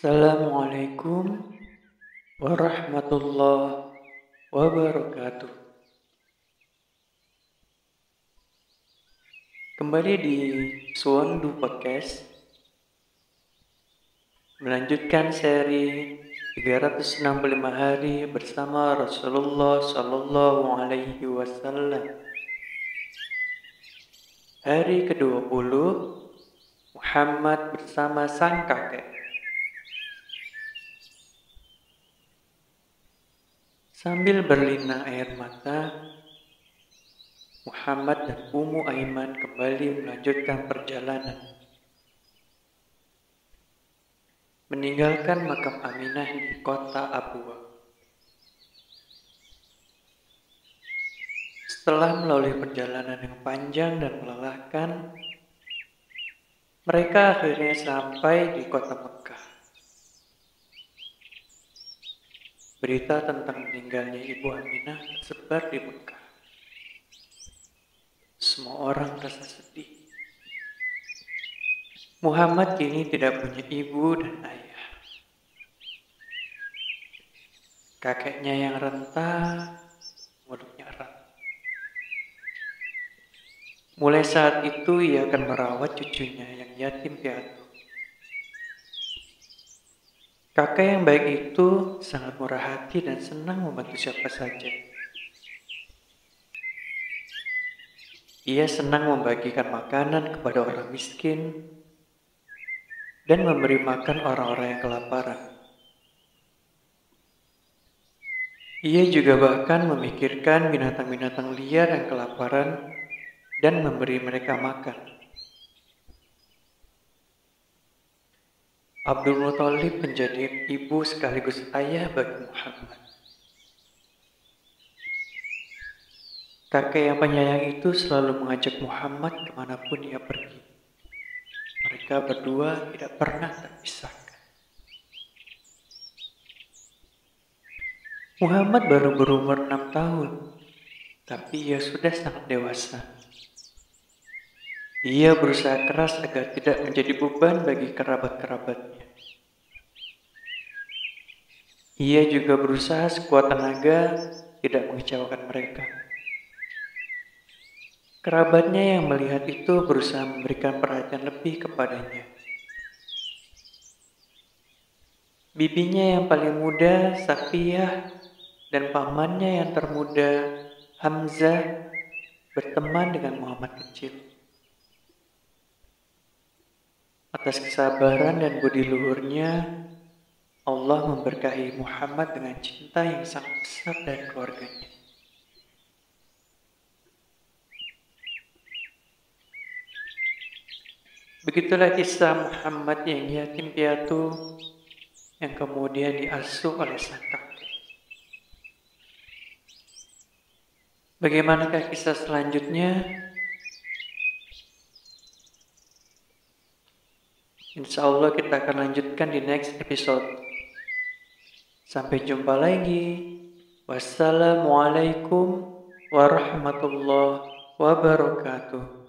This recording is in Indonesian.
Assalamualaikum warahmatullahi wabarakatuh. Kembali di Suwandu Podcast melanjutkan seri 365 hari bersama Rasulullah Sallallahu Alaihi Wasallam. Hari ke-20 Muhammad bersama sang kakek. Sambil berlinang air mata, Muhammad dan Ummu Aiman kembali melanjutkan perjalanan. Meninggalkan makam Aminah di kota Abuwa. Setelah melalui perjalanan yang panjang dan melelahkan, mereka akhirnya sampai di kota Mekah. Berita tentang meninggalnya Ibu Aminah tersebar di Mekah. Semua orang rasa sedih. Muhammad kini tidak punya ibu dan ayah. Kakeknya yang renta, mulutnya erat. Mulai saat itu ia akan merawat cucunya yang yatim piatu. Kakak yang baik itu sangat murah hati dan senang membantu siapa saja. Ia senang membagikan makanan kepada orang miskin dan memberi makan orang-orang yang kelaparan. Ia juga bahkan memikirkan binatang-binatang liar yang kelaparan dan memberi mereka makan. Abdul Muthalib menjadi ibu sekaligus ayah bagi Muhammad. Kakek yang penyayang itu selalu mengajak Muhammad ke mana pun ia pergi. Mereka berdua tidak pernah terpisahkan. Muhammad baru berumur enam tahun, tapi ia sudah sangat dewasa. Ia berusaha keras agar tidak menjadi beban bagi kerabat-kerabatnya. Ia juga berusaha sekuat tenaga tidak mengecewakan mereka. Kerabatnya yang melihat itu berusaha memberikan perhatian lebih kepadanya. Bibinya yang paling muda, Safiyah, dan pamannya yang termuda, Hamzah, berteman dengan Muhammad kecil. Atas kesabaran dan budi luhurnya, Allah memberkahi Muhammad dengan cinta yang sangat besar dari keluarganya. Begitulah kisah Muhammad yang yatim piatu yang kemudian diasuh oleh sang kakek. Bagaimanakah kisah selanjutnya? Insya Allah kita akan lanjutkan di next episode. Sampai jumpa lagi. Wassalamualaikum warahmatullahi wabarakatuh.